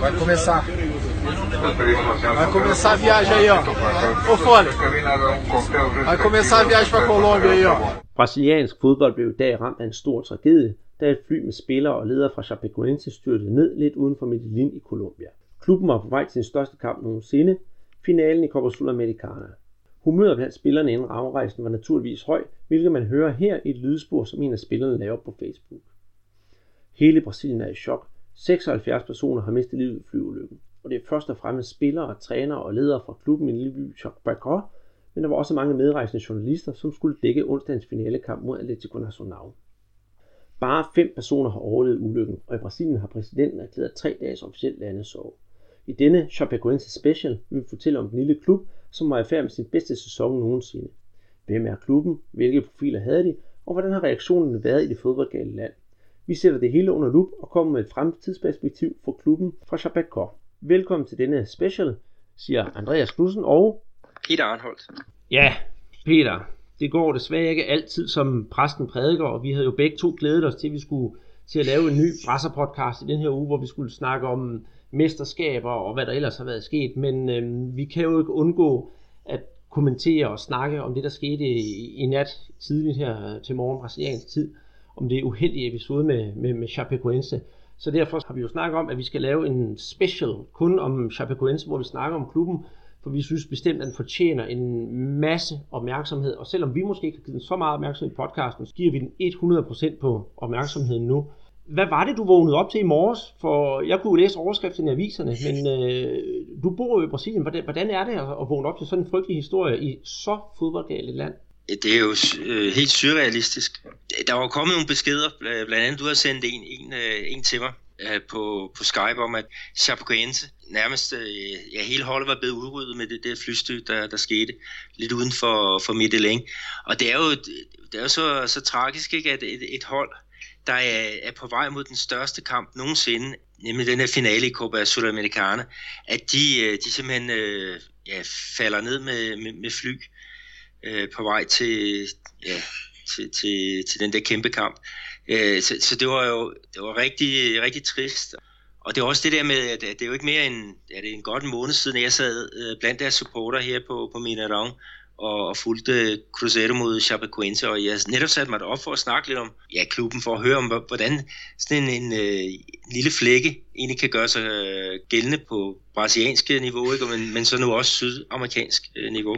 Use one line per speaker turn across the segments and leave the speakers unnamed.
Vai começar. Vai começar a viagem aí, ó. Ô Fole. Vai começar a viagem pra Colômbia aí, ó.
Brasiliansk fodbold blev i dag ramt af en stor tragedie, da et fly med spillere og ledere fra Chapecoense styrtede ned lidt uden for Medellin i Colombia. Klubben var på vej til sin største kamp nogensinde, finalen i Copa Sudamericana. Humøret blandt spillerne inden afrejsen var naturligvis høj, hvilket man hører her i et lydspor, som en af spillerne laver på Facebook. Hele Brasilien er i chok. 76 personer har mistet livet i flyulykken, og det er først og fremmest spillere, trænere og ledere fra klubben i lille by men der var også mange medrejsende journalister, som skulle dække onsdagens finalekamp mod Atletico Nacional. Bare fem personer har overlevet ulykken, og i Brasilien har præsidenten erklæret tre dages officiel landesorg. I denne Chapecoense Special vil vi fortælle om den lille klub, som var i færd med sin bedste sæson nogensinde. Hvem er klubben? Hvilke profiler havde de? Og hvordan har reaktionen været i det fodboldgale land? Vi sætter det hele under lup og kommer med et fremtidsperspektiv for klubben fra Chapecoense. Velkommen til denne special, siger Andreas Knudsen og
Peter Arnholdt.
Ja, Peter, det går desværre ikke altid som præsten prædiker, og vi havde jo begge to glædet os til, at vi skulle til at lave en ny presserpodcast i den her uge, hvor vi skulle snakke om mesterskaber og hvad der ellers har været sket, men øh, vi kan jo ikke undgå at kommentere og snakke om det, der skete i, i nat tidligt her til morgen brasiliansk tid, om det uheldige episode med, med, med Chapecoense. Så derfor har vi jo snakket om, at vi skal lave en special kun om Chapecoense, hvor vi snakker om klubben, for vi synes bestemt, at den fortjener en masse opmærksomhed, og selvom vi måske ikke har givet den så meget opmærksomhed i podcasten, så giver vi den 100% på opmærksomheden nu. Hvad var det, du vågnede op til i morges? For jeg kunne jo læse overskriften i aviserne, men øh, du bor jo i Brasilien. Hvordan, hvordan er det at vågne op til sådan en frygtelig historie i så fodboldgalt et land?
Det er jo øh, helt surrealistisk. Der var kommet nogle beskeder, blandt andet du har sendt en, en, øh, en til mig øh, på, på Skype om, at Chapecoense nærmest, øh, ja, hele holdet var blevet udryddet med det, det flystyr, der, der skete lidt uden for, for Medellin. Og det er jo, det er jo så, så tragisk, ikke, at et, et hold, der er, er på vej mod den største kamp nogensinde, nemlig den her finale i Copa Sudamericana, at de, øh, de simpelthen øh, ja, falder ned med, med, med fly øh, på vej til, ja, til, til, til den der kæmpe kamp. Øh, så, så det var jo det var rigtig, rigtig trist. Og det er også det der med, at det er jo ikke mere end, ja, det er en godt måned siden, jeg sad øh, blandt deres supporter her på, på Minarong og, og fulgte Cruzeiro mod Chapecoense, og jeg netop satte mig op for at snakke lidt om ja, klubben, for at høre om, hvordan sådan en, en, en lille flække egentlig kan gøre sig øh, gældende på brasiliansk niveau, ikke? Men, men så nu også sydamerikansk øh, niveau.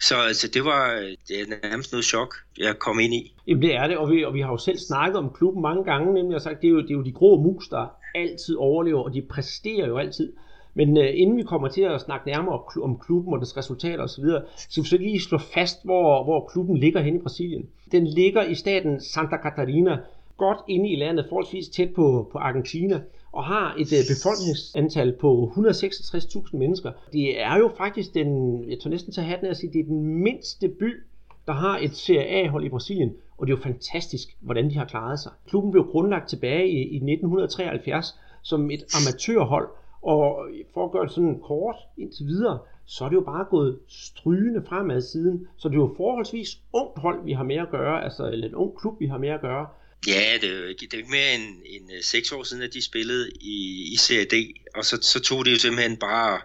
Så altså, det var øh, det er nærmest noget chok, jeg kom ind i.
Jamen det er det, og vi, og vi har jo selv snakket om klubben mange gange, nemlig jeg har sagt, det er jo, det er jo de grå mus, der altid overlever, og de præsterer jo altid. Men øh, inden vi kommer til at snakke nærmere om klubben og dens resultater osv., så skal vi så lige slå fast, hvor, hvor klubben ligger hen i Brasilien. Den ligger i staten Santa Catarina, godt inde i landet, forholdsvis tæt på, på Argentina, og har et øh, befolkningsantal på 166.000 mennesker. Det er jo faktisk den, jeg tror næsten til hatten at sige, det er den mindste by, der har et Serie A-hold i Brasilien, og det er jo fantastisk, hvordan de har klaret sig. Klubben blev grundlagt tilbage i, i 1973 som et amatørhold, og for at gøre det sådan kort indtil videre, så er det jo bare gået strygende fremad siden. Så det er jo forholdsvis ungt hold, vi har med at gøre, altså eller en ung klub, vi har med at gøre.
Ja, det er jo ikke, det er ikke mere end, end øh, seks år siden, at de spillede i, i Serie D, og så, så tog det jo simpelthen bare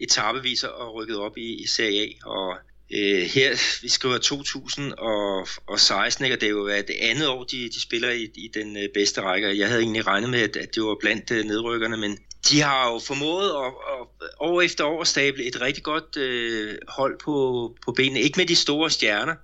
etapeviser og rykket op i, i Serie A, og øh, her, vi skriver 2016, ikke? og det er jo det andet år, de, de spiller i, i den øh, bedste række. Jeg havde egentlig regnet med, at, at det var blandt øh, nedrykkerne, men de har jo formået at, at år efter år stable et rigtig godt øh, hold på, på benene. Ikke med de store stjerner,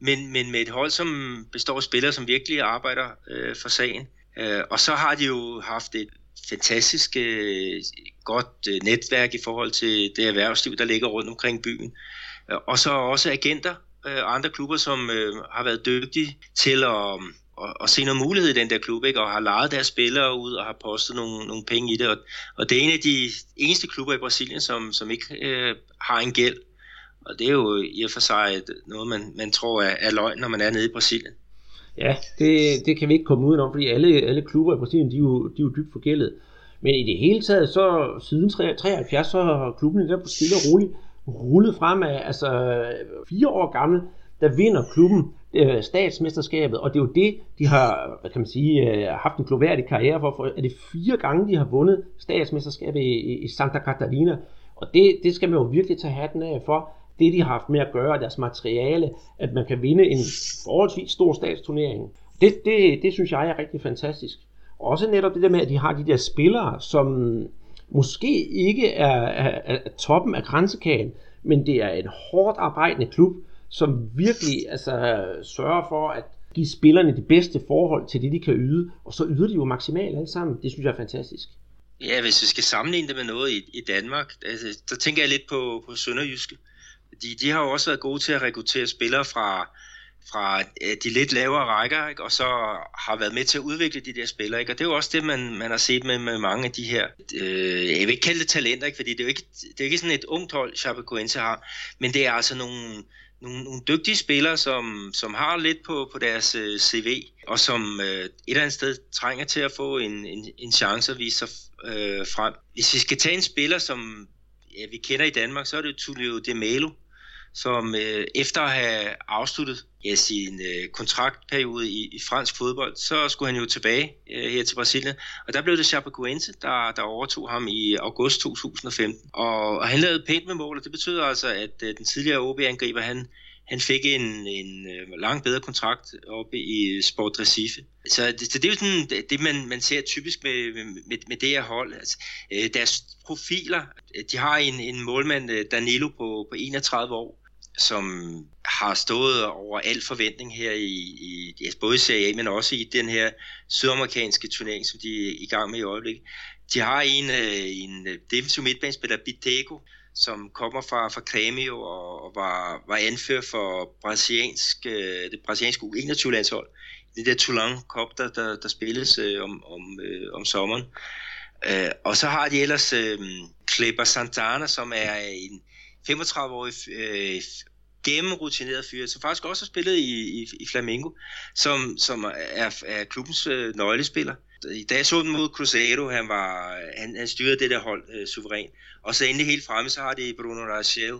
men, men med et hold, som består af spillere, som virkelig arbejder øh, for sagen. Øh, og så har de jo haft et fantastisk øh, godt øh, netværk i forhold til det erhvervsliv, der ligger rundt omkring byen. Øh, og så også agenter øh, og andre klubber, som øh, har været dygtige til at og, og se noget mulighed i den der klub, ikke? og har lejet deres spillere ud og har postet nogle, nogle penge i det. Og, og det er en af de eneste klubber i Brasilien, som, som ikke øh, har en gæld. Og det er jo i og for sig noget, man, man tror er, er løgn, når man er nede i Brasilien.
Ja, det, det kan vi ikke komme udenom, fordi alle, alle klubber i Brasilien, de er, jo, de er jo dybt forgældet. Men i det hele taget, så siden 73, så har klubben der på stille og roligt rullet fremad. Altså fire år gammel, der vinder klubben øh, statsmesterskabet, og det er jo det, de har, hvad kan man sige, øh, haft en gloværdig karriere for, for er det fire gange, de har vundet statsmesterskabet i, i, i Santa Catarina, og det, det skal man jo virkelig tage hatten af for, det de har haft med at gøre, deres materiale, at man kan vinde en forholdsvis stor statsturnering. Det, det, det synes jeg er rigtig fantastisk. Også netop det der med, at de har de der spillere, som måske ikke er, er, er toppen af grænsekagen, men det er en hårdt arbejdende klub, som virkelig altså, sørger for at give spillerne de bedste forhold til det, de kan yde, og så yder de jo maksimalt alle sammen. Det synes jeg er fantastisk.
Ja, hvis vi skal sammenligne det med noget i, i Danmark, altså, så tænker jeg lidt på, på Sønderjyske. De, de har jo også været gode til at rekruttere spillere fra, fra de lidt lavere rækker, ikke? og så har været med til at udvikle de der spillere. Ikke? Og det er jo også det, man, man har set med, med mange af de her, øh, jeg vil ikke kalde det talenter, ikke? fordi det er jo ikke, det er ikke sådan et ungt hold, Chapecoense har, men det er altså nogle, nogle, nogle dygtige spillere, som, som har lidt på, på deres øh, CV, og som øh, et eller andet sted trænger til at få en, en, en chance at vise sig øh, frem. Hvis vi skal tage en spiller, som ja, vi kender i Danmark, så er det Tullio De Melo, som øh, efter at have afsluttet ja, sin øh, kontraktperiode i, i fransk fodbold, så skulle han jo tilbage øh, her til Brasilien. Og der blev det Chapecoense, der, der overtog ham i august 2015. Og, og han lavede pænt med mål, og det betyder altså, at øh, den tidligere OB-angriber, han, han fik en, en øh, langt bedre kontrakt oppe i Sport Recife. Så det, det er jo sådan det, man, man ser typisk med, med, med det her hold. Altså, øh, deres profiler, de har en, en målmand, øh, Danilo, på, på 31 år, som har stået over al forventning her i, i ja, både i Serie A, men også i den her sydamerikanske turnering, som de er i gang med i øjeblikket. De har en, øh, en øh, defensiv midtbanespiller, Bitego, som kommer fra, fra Cremio og, og var, var anført for brasiliansk, øh, det brasilianske U21-landshold. Det der Toulon Cup, der, der, der spilles øh, om, om, øh, om sommeren. Øh, og så har de ellers øh, Kleber Santana, som er en 35-årig øh, gennemrutineret fyr, som faktisk også har spillet i, i, i Flamengo, som, som er, er klubbens øh, nøglespiller. Da jeg så den mod Cruzeiro, han, var, han, han styrede det der hold øh, suverænt. Og så endelig helt fremme, så har de Bruno Rachel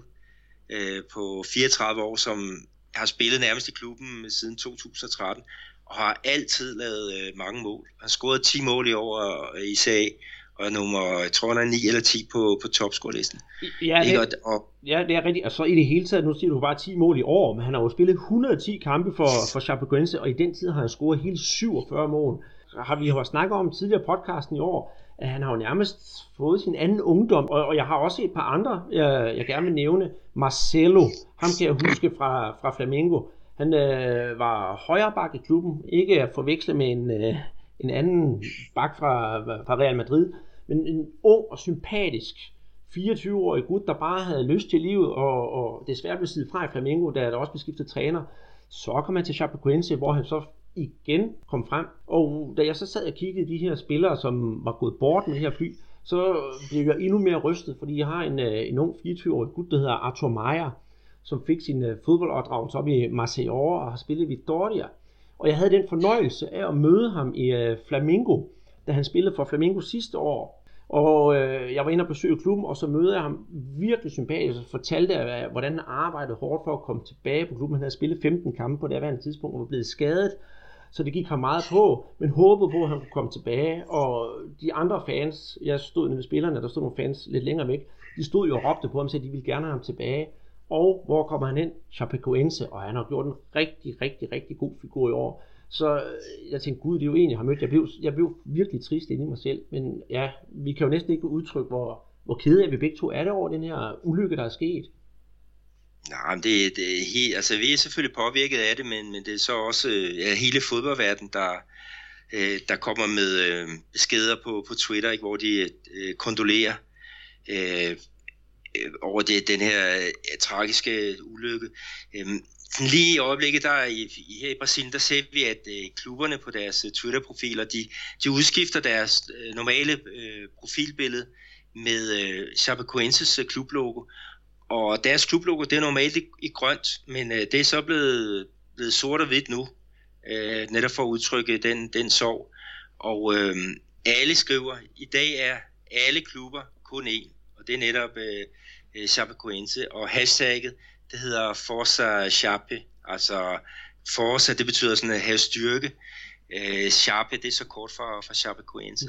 øh, på 34 år, som har spillet nærmest i klubben siden 2013, og har altid lavet øh, mange mål. Han scorede 10 mål i år i CA, og nummer, jeg tror han er 9 eller 10 på, på topscore-listen.
Ja, det, og, og, ja, det er rigtigt. Og så i det hele taget, nu siger du bare 10 mål i år, men han har jo spillet 110 kampe for, for Chapecoense, og i den tid har han scoret hele 47 mål. Så har vi jo snakket om tidligere podcasten i år, at han har jo nærmest fået sin anden ungdom, og, og jeg har også et par andre, jeg, jeg gerne vil nævne. Marcelo, ham kan jeg huske fra, fra Flamengo. Han øh, var højre bak i klubben, ikke at forveksle med en, øh, en anden bak fra, fra Real Madrid, men en ung og sympatisk 24-årig gut, der bare havde lyst til livet, og, og desværre blev siddet fra i Flamengo, da der også blev skiftet træner. Så kom han til Chapecoense, hvor han så igen kom frem. Og da jeg så sad og kiggede de her spillere, som var gået bort med det her fly, så blev jeg endnu mere rystet, fordi jeg har en, øh, en ung 24-årig gut, der hedder Arthur Meyer, som fik sin øh, fodboldopdragelse op i Marseille og har spillet i Dordia. Og jeg havde den fornøjelse af at møde ham i øh, Flamingo, da han spillede for Flamingo sidste år. Og øh, jeg var inde og besøge klubben, og så mødte jeg ham virkelig sympatisk og fortalte, at, hvordan han arbejdede hårdt for at komme tilbage på klubben. Han havde spillet 15 kampe på det her tidspunkt og var blevet skadet, så det gik ham meget på, men håbede på, at han kunne komme tilbage. Og de andre fans, jeg stod nede ved spillerne, der stod nogle fans lidt længere væk, de stod jo og råbte på ham, så de ville gerne have ham tilbage. Og hvor kommer han ind? Chapecoense, og han har gjort en rigtig, rigtig, rigtig god figur i år. Så øh, jeg tænkte, gud, det er jo egentlig, jeg har mødt. Jeg blev, jeg blev virkelig trist inde i mig selv. Men ja, vi kan jo næsten ikke udtrykke, hvor, hvor kede er vi begge to er det over den her ulykke, der er sket.
Nej, det, det er helt, altså vi er selvfølgelig påvirket af det, men, men det er så også øh, ja, hele fodboldverdenen, der, øh, der kommer med øh, beskeder på, på Twitter, ikke, hvor de øh, kondolerer øh Øh, over det, den her øh, tragiske ulykke. Øh, sådan lige i øjeblikket, der i, her i Brasilien, der ser vi, at øh, klubberne på deres øh, Twitter-profiler, de, de udskifter deres øh, normale øh, profilbillede med øh, Chapecoenses øh, klublogo. Og deres klublogo, det er normalt i, i grønt, men øh, det er så blevet, blevet sort og hvidt nu, øh, netop for at udtrykke den, den sorg. Og øh, alle skriver, i dag er alle klubber kun én, og det er netop øh, øh, Chapecoense, og hashtagget, det hedder Forza Sharpe, altså Forza, det betyder sådan at have styrke. Øh, Sharpe, øh, det er så kort for, for Chapecoense.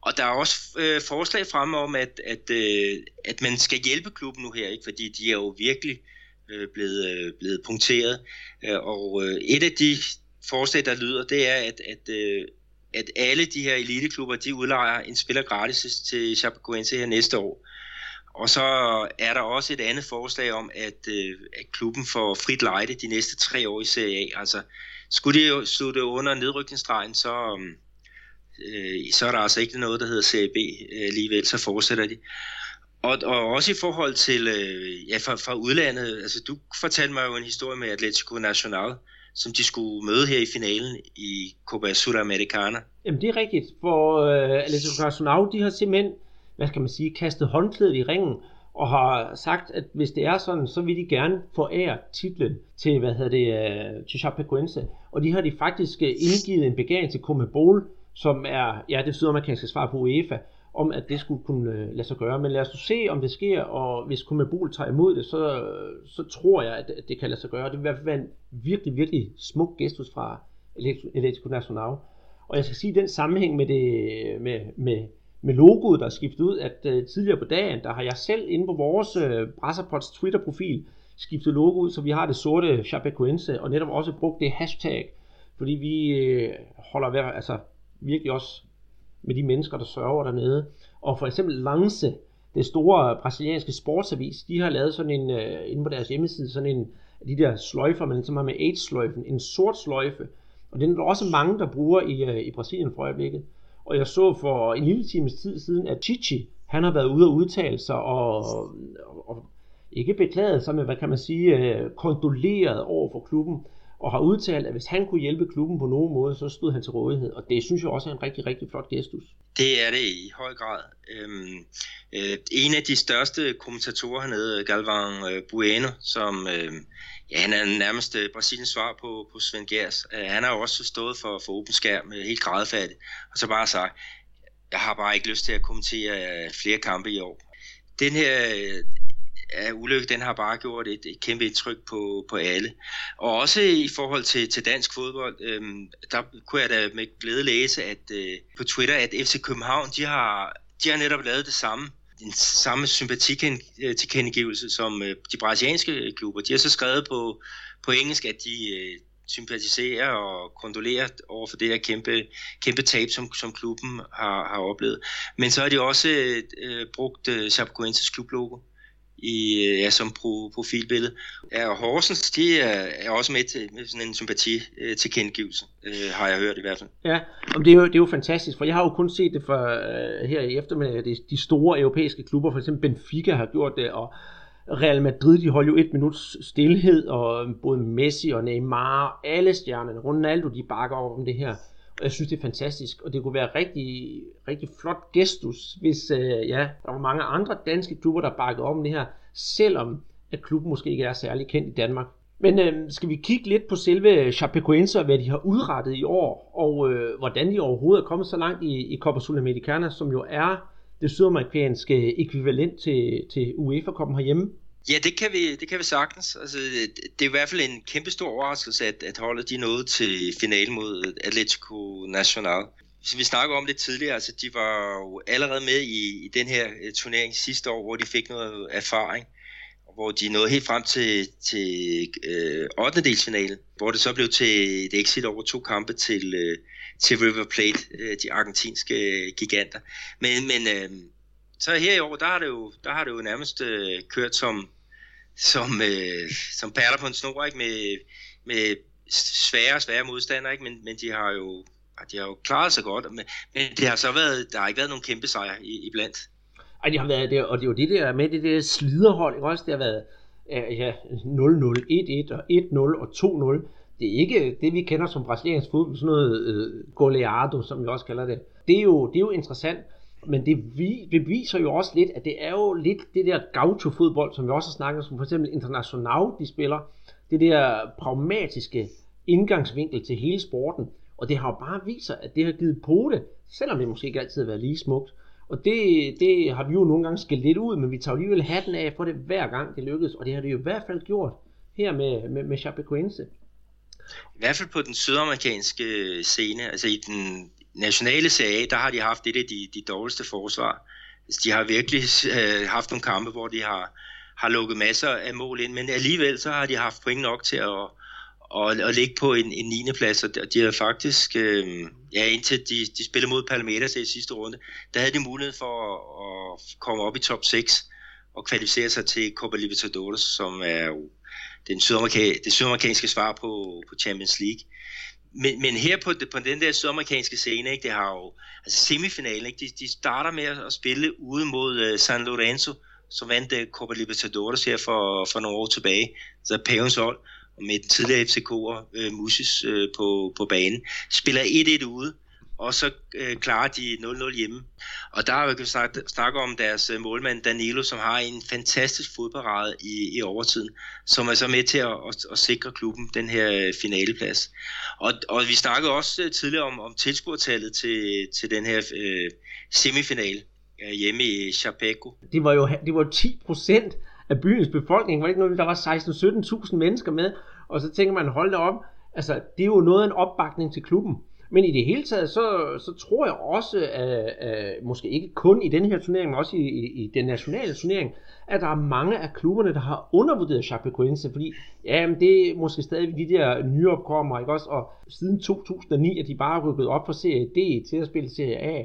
Og der er også øh, forslag frem om, at, at, øh, at man skal hjælpe klubben nu her, ikke? fordi de er jo virkelig øh, blevet, øh, blevet punkteret. Øh, og øh, et af de forslag, der lyder, det er, at, at, øh, at alle de her eliteklubber, de udlejer en spiller gratis til Chapecoense her næste år. Og så er der også et andet forslag om, at, øh, at klubben får frit lejde de næste tre år i Serie A. Altså, skulle de jo slutte under nedrykningsstregen, så, øh, så er der altså ikke noget, der hedder Serie B øh, alligevel, så fortsætter de. Og, og også i forhold til, øh, ja, fra, fra udlandet, altså du fortalte mig jo en historie med Atletico Nacional, som de skulle møde her i finalen i Copa Sudamericana.
Jamen det er rigtigt, for øh, Atletico Nacional, de har simpelthen hvad skal man sige, kastet håndklædet i ringen, og har sagt, at hvis det er sådan, så vil de gerne forære titlen til, hvad hedder det, øh, til Chapecoense. Og de har de faktisk øh, indgivet en begæring til Comebol, som er, ja, det sydamerikanske svar på UEFA, om at det skulle kunne øh, lade sig gøre. Men lad os nu se, om det sker, og hvis Comebol tager imod det, så, så tror jeg, at, at det kan lade sig gøre. Det vil i hvert fald være en virkelig, virkelig smuk gestus fra Atletico Nacional. Og jeg skal sige, at den sammenhæng med, det, med, med med logoet, der er skiftet ud, at øh, tidligere på dagen, der har jeg selv inde på vores øh, Brasserpods Twitter-profil skiftet logo ud, så vi har det sorte Chapecoense, og netop også brugt det hashtag, fordi vi øh, holder ved, altså, virkelig også med de mennesker, der sørger dernede. Og for eksempel Lance, det store brasilianske sportsavis, de har lavet sådan en, øh, inde på deres hjemmeside, sådan en de der sløjfer, man som har med AIDS-sløjfen, en sort sløjfe, og den er der også mange, der bruger i, øh, i Brasilien for øjeblikket. Og jeg så for en lille times tid siden, at Chichi, han har været ude og udtale sig og, og ikke beklaget sig, men hvad kan man sige, øh, kondoleret over for klubben, og har udtalt, at hvis han kunne hjælpe klubben på nogen måde, så stod han til rådighed. Og det synes jeg også er en rigtig, rigtig flot gestus.
Det er det i høj grad. Øhm, øh, en af de største kommentatorer hernede, Galvan øh, Bueno, som øh, Ja, han er nærmest øh, Brasiliens svar på, på Svend Gers. Øh, han har jo også stået for, for åben skærm, øh, helt grædefærdigt, og så bare sagt, jeg har bare ikke lyst til at kommentere flere kampe i år. Den her ja, ulykke, den har bare gjort et, et kæmpe indtryk på, på alle. Og også i forhold til, til dansk fodbold, øhm, der kunne jeg da med glæde læse at øh, på Twitter, at FC København, de har, de har netop lavet det samme den samme sympatikengivelse som øh, de brasilianske øh, klubber. De har så skrevet på, på engelsk, at de øh, sympatiserer og kondolerer over for det her kæmpe, kæmpe tab, som, som klubben har, har oplevet. Men så har de også øh, brugt øh, Chapecoenses klublogo i, øh, ja, som pro, profilbillede. Ja, og Horsens, de er, er også med til med sådan en sympati øh, til kendegivelse, øh, har jeg hørt i hvert fald.
Ja, og det er, jo, det er jo fantastisk, for jeg har jo kun set det for, øh, her i eftermiddag, de, de store europæiske klubber, for eksempel Benfica har gjort det, og Real Madrid, de holdt jo et minuts stillhed, og både Messi og Neymar, alle stjernerne, Ronaldo, de bakker over om det her. Og jeg synes, det er fantastisk, og det kunne være rigtig, rigtig flot gestus, hvis øh, ja, der var mange andre danske klubber, der bakkede om det her, selvom at klubben måske ikke er særlig kendt i Danmark. Men øh, skal vi kigge lidt på selve Chapecoense og hvad de har udrettet i år, og øh, hvordan de overhovedet er kommet så langt i, i Copa Sudamericana, som jo er det sydamerikanske ekvivalent til, til UEFA-koppen herhjemme?
Ja, det kan vi, det kan vi sagtens. Altså, det er i hvert fald en kæmpe stor overraskelse, at, at holdet de nåede til finalen mod Atletico Nacional. Som vi snakkede om lidt tidligere, altså de var jo allerede med i, i den her øh, turnering sidste år, hvor de fik noget erfaring, hvor de nåede helt frem til, til øh, 8. delsfinalen, hvor det så blev til et exit over to kampe til, øh, til River Plate, øh, de argentinske øh, giganter. Men, men øh, så her i år, der har det jo, der har det jo nærmest øh, kørt som, som, øh, som perler på en snor, ikke? Med, med svære og svære modstandere, ikke? Men, men de har jo de har jo klaret sig godt, men, men det har så været, der har ikke været nogen kæmpe sejre i, iblandt.
Ej, det har været det, og det er jo det der med det der sliderhold, ikke også? Det har været ja, 0-0, 1-1 og 1-0 og 2-0. Det er ikke det, vi kender som brasiliansk fodbold, sådan noget øh, goleado, som vi også kalder det. Det er jo, det er jo interessant, men det, vi, det viser jo også lidt, at det er jo lidt det der gaucho-fodbold, som vi også har snakket om, som for eksempel International, de spiller. Det der pragmatiske indgangsvinkel til hele sporten. Og det har jo bare vist sig, at det har givet på det, selvom det måske ikke altid har været lige smukt. Og det, det har vi jo nogle gange skældt lidt ud, men vi tager alligevel hatten af for det hver gang det lykkedes, og det har det jo i hvert fald gjort her med, med, med Chapecoense.
I hvert fald på den sydamerikanske scene, altså i den nationale serie, der har de haft et af de, de dårligste forsvar. Altså, de har virkelig øh, haft nogle kampe, hvor de har, har lukket masser af mål ind, men alligevel så har de haft point nok til at, og, og ligge på en, en 9. plads, og de har faktisk, øh, ja indtil de, de spillede mod Palmeiras i sidste runde, der havde de mulighed for at, at komme op i top 6 og kvalificere sig til Copa Libertadores, som er jo den sydamerikanske, det sydamerikanske svar på, på Champions League. Men, men her på, på den der sydamerikanske scene, ikke, det har jo, altså semifinalen, ikke, de, de starter med at spille ude mod uh, San Lorenzo, som vandt uh, Copa Libertadores her for, for nogle år tilbage, så Pavens hold, og med den tidligere FCK'er, uh, øh, Musis, uh, på, på banen. Spiller 1-1 ude, og så øh, klarer de 0-0 hjemme. Og der har vi snakke, snakke om deres øh, målmand Danilo, som har en fantastisk fodparade i, i overtiden, som er så med til at, at, at sikre klubben den her øh, finaleplads. Og, og vi snakkede også øh, tidligere om, om tilskuertallet til, til den her øh, semifinal øh, hjemme i Chapeco.
Det var jo det var 10 procent af byens befolkning. Var det ikke noget, der var 16-17.000 mennesker med? Og så tænker man, hold da op, altså det er jo noget af en opbakning til klubben. Men i det hele taget, så, så tror jeg også, at, at måske ikke kun i den her turnering, men også i, i, i den nationale turnering, at der er mange af klubberne, der har undervurderet Chapecoense, fordi ja, det er måske stadig de der nyopkommere, ikke også? Og siden 2009 er de bare rykket op fra Serie D til at spille Serie A.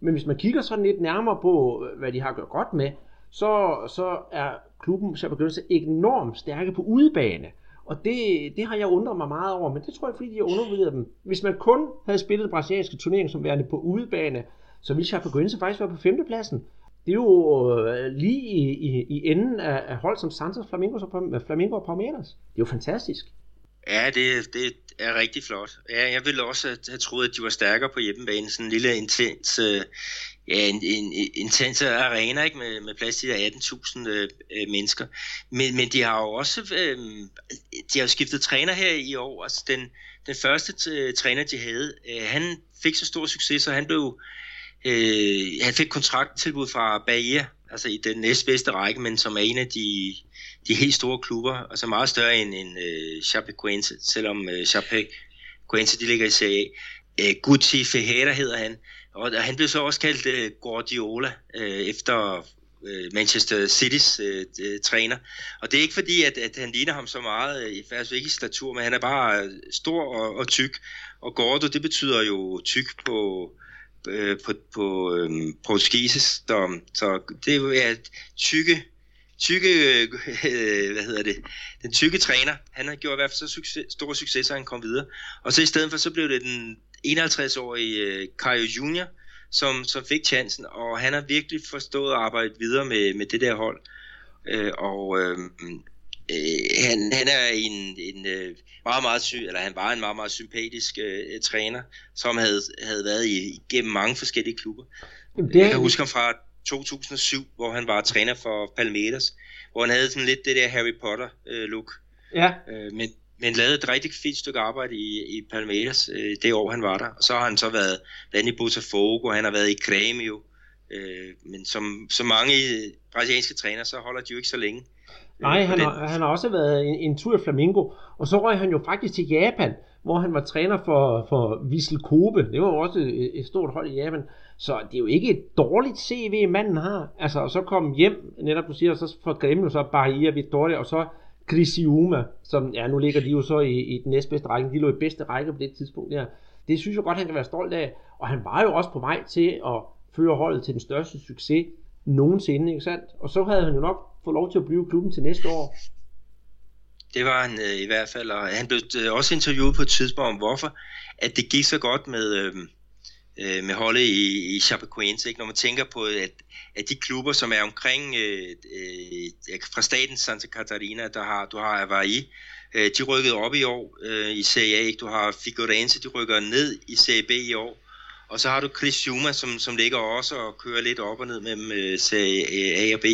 Men hvis man kigger sådan lidt nærmere på, hvad de har gjort godt med, så, så er klubben Chapecoense enormt stærke på udebane. Og det, det har jeg undret mig meget over, men det tror jeg, fordi de har undervurderet dem. Hvis man kun havde spillet den brasilianske turnering som værende på udebane, så ville Chapecoense faktisk være på femtepladsen. Det er jo øh, lige i, i, i enden af, af hold som Santos, Flamingo og, øh, Flamingo og Palmeiras. Det er jo fantastisk.
Ja, det, det er rigtig flot. Ja, jeg ville også have troet, at de var stærkere på hjemmebane. Sådan en lille intens, øh, ja, en, en, en intens arena ikke? Med, med plads til 18.000 øh, øh, mennesker. Men, men de har jo også øh, de har jo skiftet træner her i år. Altså den, den første t- træner, de havde, øh, han fik så stor succes, så han blev øh, han fik kontrakttilbud fra Bahia, altså i den næstbedste række, men som er en af de de helt store klubber, altså meget større end, end øh, Chapecoense, selvom øh, Chapecoense de ligger i Serie A. Øh, Guti Fejera hedder han, og han blev så også kaldt øh, Guardiola øh, efter øh, Manchester City's træner. Og det er ikke fordi, at, at han ligner ham så meget, uh, altså ikke i statur, men han er bare stor og, og tyk. Og Gordo, det betyder jo tyk på, på, på øhm, portugisisk, så, så det er ja, tykke tykke, øh, hvad hedder det, den tykke træner, han har gjort i hvert fald så succes, stor succes, at han kom videre. Og så i stedet for, så blev det den 51-årige øh, Caio Junior, som, som fik chancen, og han har virkelig forstået at arbejde videre med, med det der hold. Øh, og øh, øh, han, han er en, en øh, meget, meget sy, eller han var en meget, meget sympatisk øh, træner, som havde, havde været i, igennem mange forskellige klubber. Jamen, det er... Jeg kan huske ham fra 2007, hvor han var træner for Palmeiras, hvor han havde sådan lidt det der Harry Potter øh, look.
Ja.
Øh, men, men lavede et rigtig fint stykke arbejde i, i Palmeiras øh, det år, han var der. Og så har han så været blandt i Botafogo, han har været i Grêmio. Øh, men som, som mange brasilianske træner, så holder de jo ikke så længe.
Nej, han har, han har også været en, en tur i Flamingo, og så røg han jo faktisk til Japan, hvor han var træner for, for Vissel Kobe. Det var jo også et, et stort hold i Japan. Så det er jo ikke et dårligt CV, manden har. Altså, og så kom hjem, netop du siger, og så for Grêmio, så Bahia, Victoria, og så Crisiuma, som, ja, nu ligger de jo så i, i den næstbedste række. De lå i bedste række på det tidspunkt der. Det synes jeg godt, han kan være stolt af. Og han var jo også på vej til at føre holdet til den største succes nogensinde, ikke sandt? Og så havde han jo nok fået lov til at blive klubben til næste år.
Det var han øh, i hvert fald, og han blev øh, også interviewet på et tidspunkt om, hvorfor at det gik så godt med, øh, øh, med holdet i, i Chapecoense, ikke? når man tænker på, at, at de klubber, som er omkring øh, øh, fra staten Santa Catarina, der har, du har Hawaii, øh, de rykkede op i år øh, i Serie A, ikke? du har Figueirense, de rykker ned i Serie B i år, og så har du Chris Juma, som, som ligger også og kører lidt op og ned mellem øh, Serie A og B.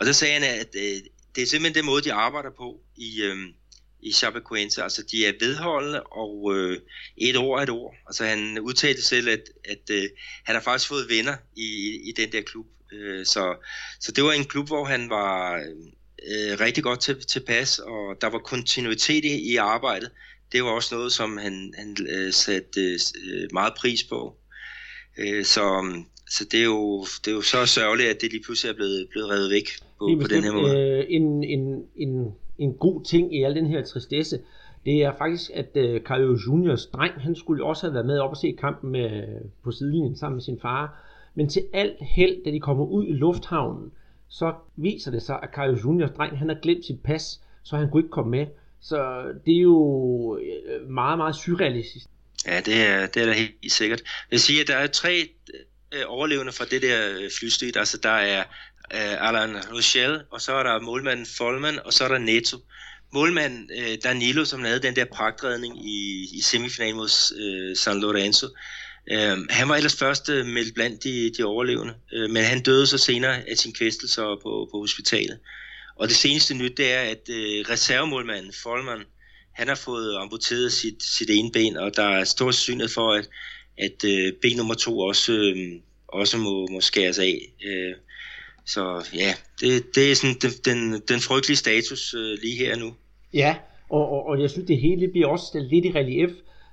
Og så sagde han, at øh, det er simpelthen den måde, de arbejder på i, øh, i Chapecoense. Altså, de er vedholdende, og øh, et ord er et ord. Altså, han udtalte selv, at, at øh, han har faktisk fået venner i, i den der klub. Øh, så, så det var en klub, hvor han var øh, rigtig godt til, tilpas, og der var kontinuitet i, i arbejdet. Det var også noget, som han, han øh, satte øh, meget pris på. Øh, så, så det er, jo, det er jo så sørgeligt, at det lige pludselig er blevet, blevet revet væk på, på den her måde.
Øh, en, en, en, en god ting i al den her tristesse, det er faktisk, at øh, Carlo Juniors dreng, han skulle også have været med op og se kampen med, på sidelinjen sammen med sin far. Men til alt held, da de kommer ud i lufthavnen, så viser det sig, at Carlo Juniors dreng, han har glemt sit pas, så han kunne ikke komme med. Så det er jo øh, meget, meget surrealistisk.
Ja, det er, det er da helt sikkert. Jeg vil sige, at der er tre øh, overlevende fra det der flystyrt. Altså, der er øh, Alan Rochelle, og så er der målmanden Folman, og så er der Neto. Målmanden øh, Danilo, som lavede den der pragtredning i, i semifinalen mod øh, San Lorenzo, øh, han var ellers først øh, meldt blandt de, de overlevende, øh, men han døde så senere af sin kvæstelse på, på hospitalet. Og det seneste nyt, det er, at øh, reservemålmanden Folman, han har fået amputeret sit, sit ene ben, og der er stor synet for, at, at øh, ben nummer to også, øh, også må, må skæres af. Øh, så ja, det, det er sådan den, den, den frygtelige status øh, lige her nu.
Ja, og, og, og jeg synes, det hele bliver også lidt i relief,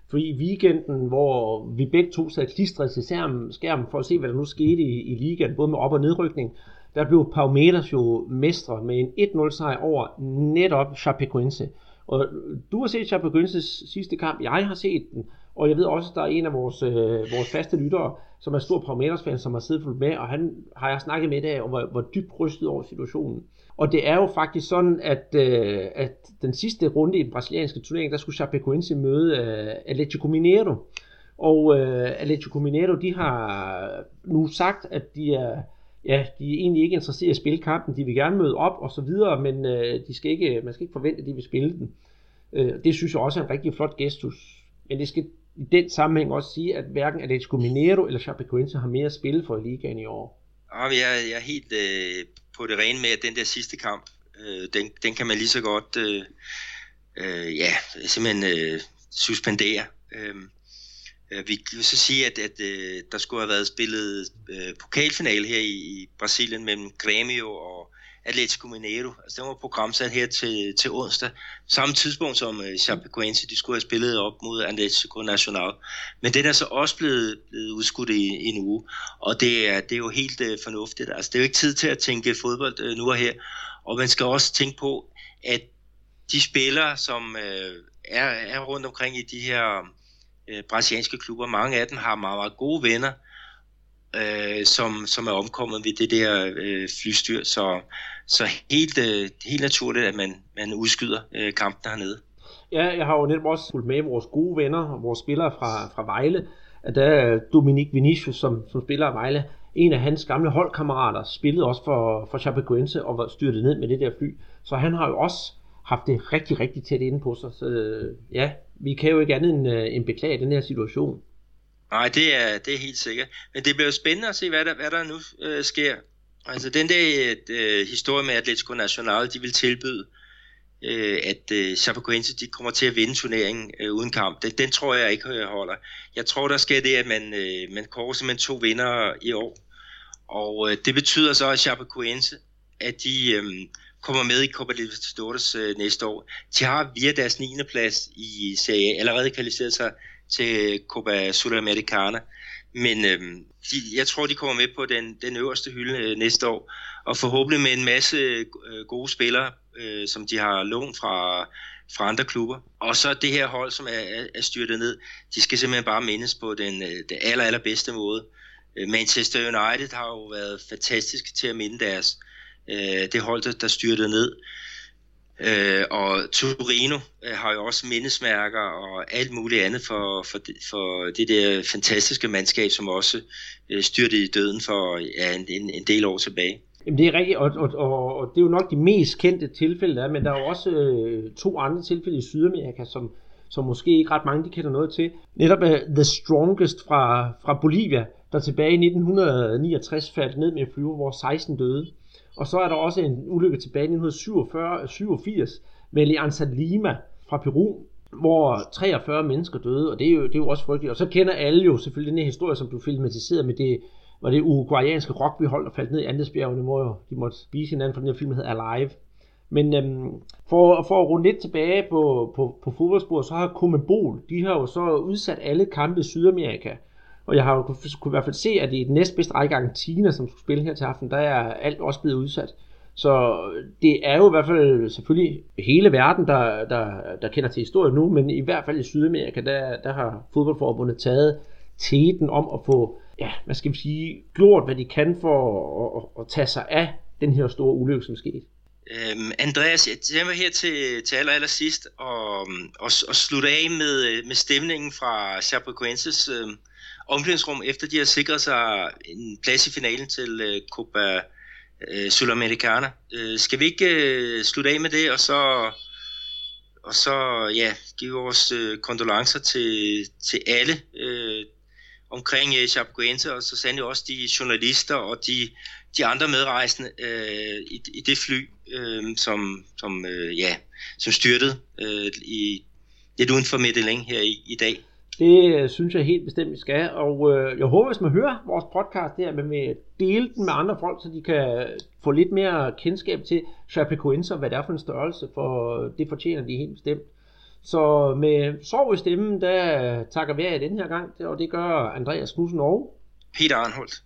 fordi i weekenden, hvor vi begge to sad klistret til skærmen, for at se, hvad der nu skete i, i ligaen, både med op- og nedrykning, der blev Palmeiras jo mestre med en 1-0 sejr over netop Chapecoense. Og du har set Chapecoenses sidste kamp, jeg har set den, og jeg ved også, at der er en af vores, øh, vores faste lyttere, som er stor Palmeiras fan, som har siddet fuldt med, og han har jeg snakket med det og var, var dybt rystet over situationen. Og det er jo faktisk sådan, at, øh, at den sidste runde i den brasilianske turnering, der skulle Chapecoense møde øh, Atletico Mineiro. Og øh, Atletico Mineiro, de har nu sagt, at de er, ja, de er egentlig ikke interesseret i at spille kampen. De vil gerne møde op og så videre, men øh, de skal ikke, man skal ikke forvente, at de vil spille den. Øh, det synes jeg også er en rigtig flot gestus. Men det skal i den sammenhæng også sige, at hverken Atletico Mineiro eller Chapecoense har mere spil for ligaen i år.
Ah, ja, jeg, jeg er helt øh, på det rene med, at den der sidste kamp, øh, den, den kan man lige så godt øh, øh, ja, simpelthen øh, suspendere. Øhm, øh vi kan så sige, at, at øh, der skulle have været spillet øh, pokalfinale her i, i Brasilien mellem Grêmio og Atletico Mineiro. Altså, den var programsat her til, til onsdag. Samme tidspunkt som øh, Chapecoense, de skulle have spillet op mod Atletico Nacional. Men det er så også blevet, blevet udskudt i, i en uge. Og det er, det er jo helt øh, fornuftigt. Altså, det er jo ikke tid til at tænke fodbold øh, nu og her. Og man skal også tænke på, at de spillere, som øh, er, er rundt omkring i de her øh, brasilianske klubber, mange af dem har meget, meget gode venner, øh, øh, som, som er omkommet ved det der øh, flystyr. Så, så helt, øh, helt naturligt, at man, man udskyder øh, kampen hernede.
Ja, jeg har jo netop også fulgt med vores gode venner og vores spillere fra, fra Vejle. At der er Dominik Vinicius, som, som spiller af Vejle, en af hans gamle holdkammerater, spillede også for, for Chapecoense og var styrtet ned med det der fly. Så han har jo også haft det rigtig, rigtig tæt inde på sig. Så øh, ja, vi kan jo ikke andet end, øh, end beklage den her situation.
Nej, det er, det er helt sikkert. Men det bliver jo spændende at se, hvad der, hvad der nu øh, sker. Altså den der øh, historie med Atletico Nacional, de vil tilbyde, øh, at øh, Chapecoense de kommer til at vinde turneringen øh, uden kamp. Den, den tror jeg ikke øh, holder. Jeg tror, der sker det, at man, øh, man kårer simpelthen to vinder i år. Og øh, det betyder så, at Chapecoense, at de øh, kommer med i Copa Libertadores øh, næste år. De har via deres 9. plads i Serie A allerede kvalificeret sig til Copa Sudamericana. Men øh, de, jeg tror, de kommer med på den, den øverste hylde øh, næste år, og forhåbentlig med en masse øh, gode spillere, øh, som de har lånt fra, fra andre klubber. Og så det her hold, som er, er styrtet ned, de skal simpelthen bare mindes på den, øh, den aller, allerbedste måde. Øh, Manchester United har jo været fantastisk til at minde deres, øh, det hold, der, der styrtede ned. Øh, og Torino øh, har jo også mindesmærker og alt muligt andet for, for, for det der fantastiske mandskab, som også øh, styrte i døden for ja, en, en, en del år tilbage.
Jamen det er rigtigt, og, og, og, og det er jo nok de mest kendte tilfælde, der er, men der er jo også øh, to andre tilfælde i Sydamerika, som, som måske ikke ret mange de kender noget til. Netop uh, The Strongest fra, fra Bolivia, der tilbage i 1969 faldt ned med en flyve, hvor 16 døde. Og så er der også en ulykke tilbage i 1987 med Alianza Lima fra Peru, hvor 43 mennesker døde, og det er jo, det er jo også frygteligt. Og så kender alle jo selvfølgelig den her historie, som du filmatiserede med det, var det uruguayanske rugbyhold, der faldt ned i Andesbjergene, hvor de måtte vise hinanden, for den her film hed Alive. Men øhm, for, for at runde lidt tilbage på, på, på fodboldsporet, så har Comebol, de har jo så udsat alle kampe i Sydamerika. Og jeg har jo kunne, kunne i hvert fald se, at i den næstbedste række Argentina, som skulle spille her til aften, der er alt også blevet udsat. Så det er jo i hvert fald selvfølgelig hele verden, der, der, der kender til historien nu, men i hvert fald i Sydamerika, der, der har fodboldforbundet taget teten om at få, ja, hvad skal vi sige, gjort, hvad de kan for at, at, at tage sig af den her store ulykke, som skete.
Øhm, Andreas, jeg var her til, til aller, aller sidst og, og, og slutte af med, med stemningen fra Chapecoenses øh, omklædningsrum, efter de har sikret sig en plads i finalen til øh, Copa øh, Sudamericana. Øh, skal vi ikke øh, slutte af med det, og så, og så ja, give vores øh, kondolencer til, til alle øh, omkring øh, Chapecoense, og så sandelig også de journalister og de, de andre medrejsende øh, i, i det fly, øh, som, som, øh, ja, som styrtede øh, i, lidt uden for Medellin her i, i dag.
Det øh, synes jeg helt bestemt, vi skal. Og øh, jeg håber, hvis man hører vores podcast her, at man vil dele den med andre folk, så de kan få lidt mere kendskab til Chapecoense og hvad det er for en størrelse, for det fortjener de helt bestemt. Så med sorg i stemmen, der takker vi af den her gang, og det gør Andreas Knudsen og
Peter Arnholdt.